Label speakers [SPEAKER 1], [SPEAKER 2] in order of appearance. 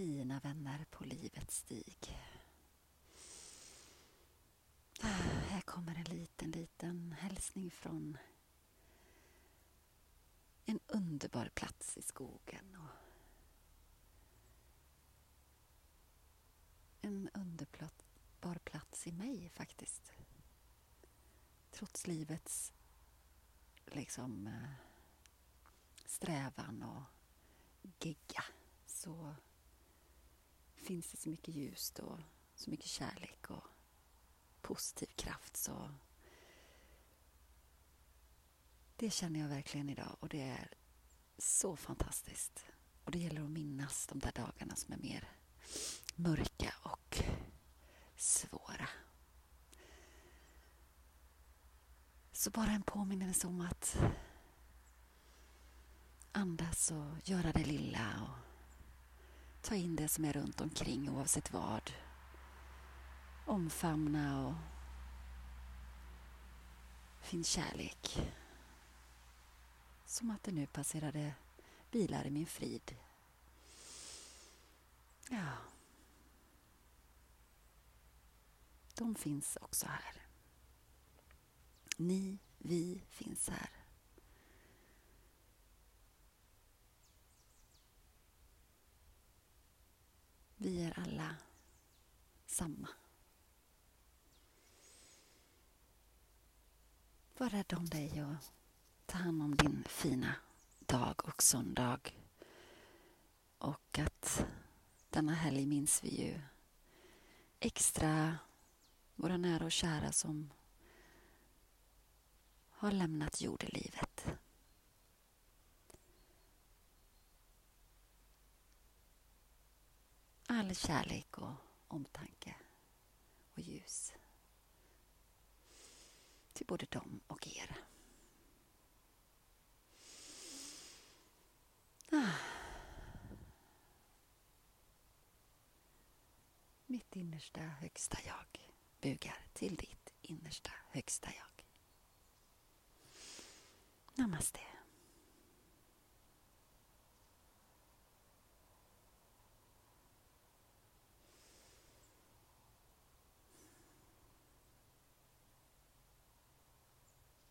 [SPEAKER 1] fina vänner på livets stig. Här kommer en liten, liten hälsning från en underbar plats i skogen. Och en underbar plats i mig faktiskt. Trots livets liksom eh, strävan och gegga så finns det så mycket ljus och så mycket kärlek och positiv kraft så det känner jag verkligen idag och det är så fantastiskt. Och det gäller att minnas de där dagarna som är mer mörka och svåra. Så bara en påminnelse om att andas och göra det lilla och ta in det som är runt omkring oavsett vad. Omfamna och finn kärlek. Som att det nu passerade bilar i min frid. Ja. De finns också här. Ni, vi finns här. Vi är alla samma. Var rädd om dig och ta hand om din fina dag och söndag. Och att denna helg minns vi ju extra våra nära och kära som har lämnat jordelivet. All kärlek och omtanke och ljus till både dem och er. Ah. Mitt innersta högsta jag bugar till ditt innersta högsta jag. Namaste.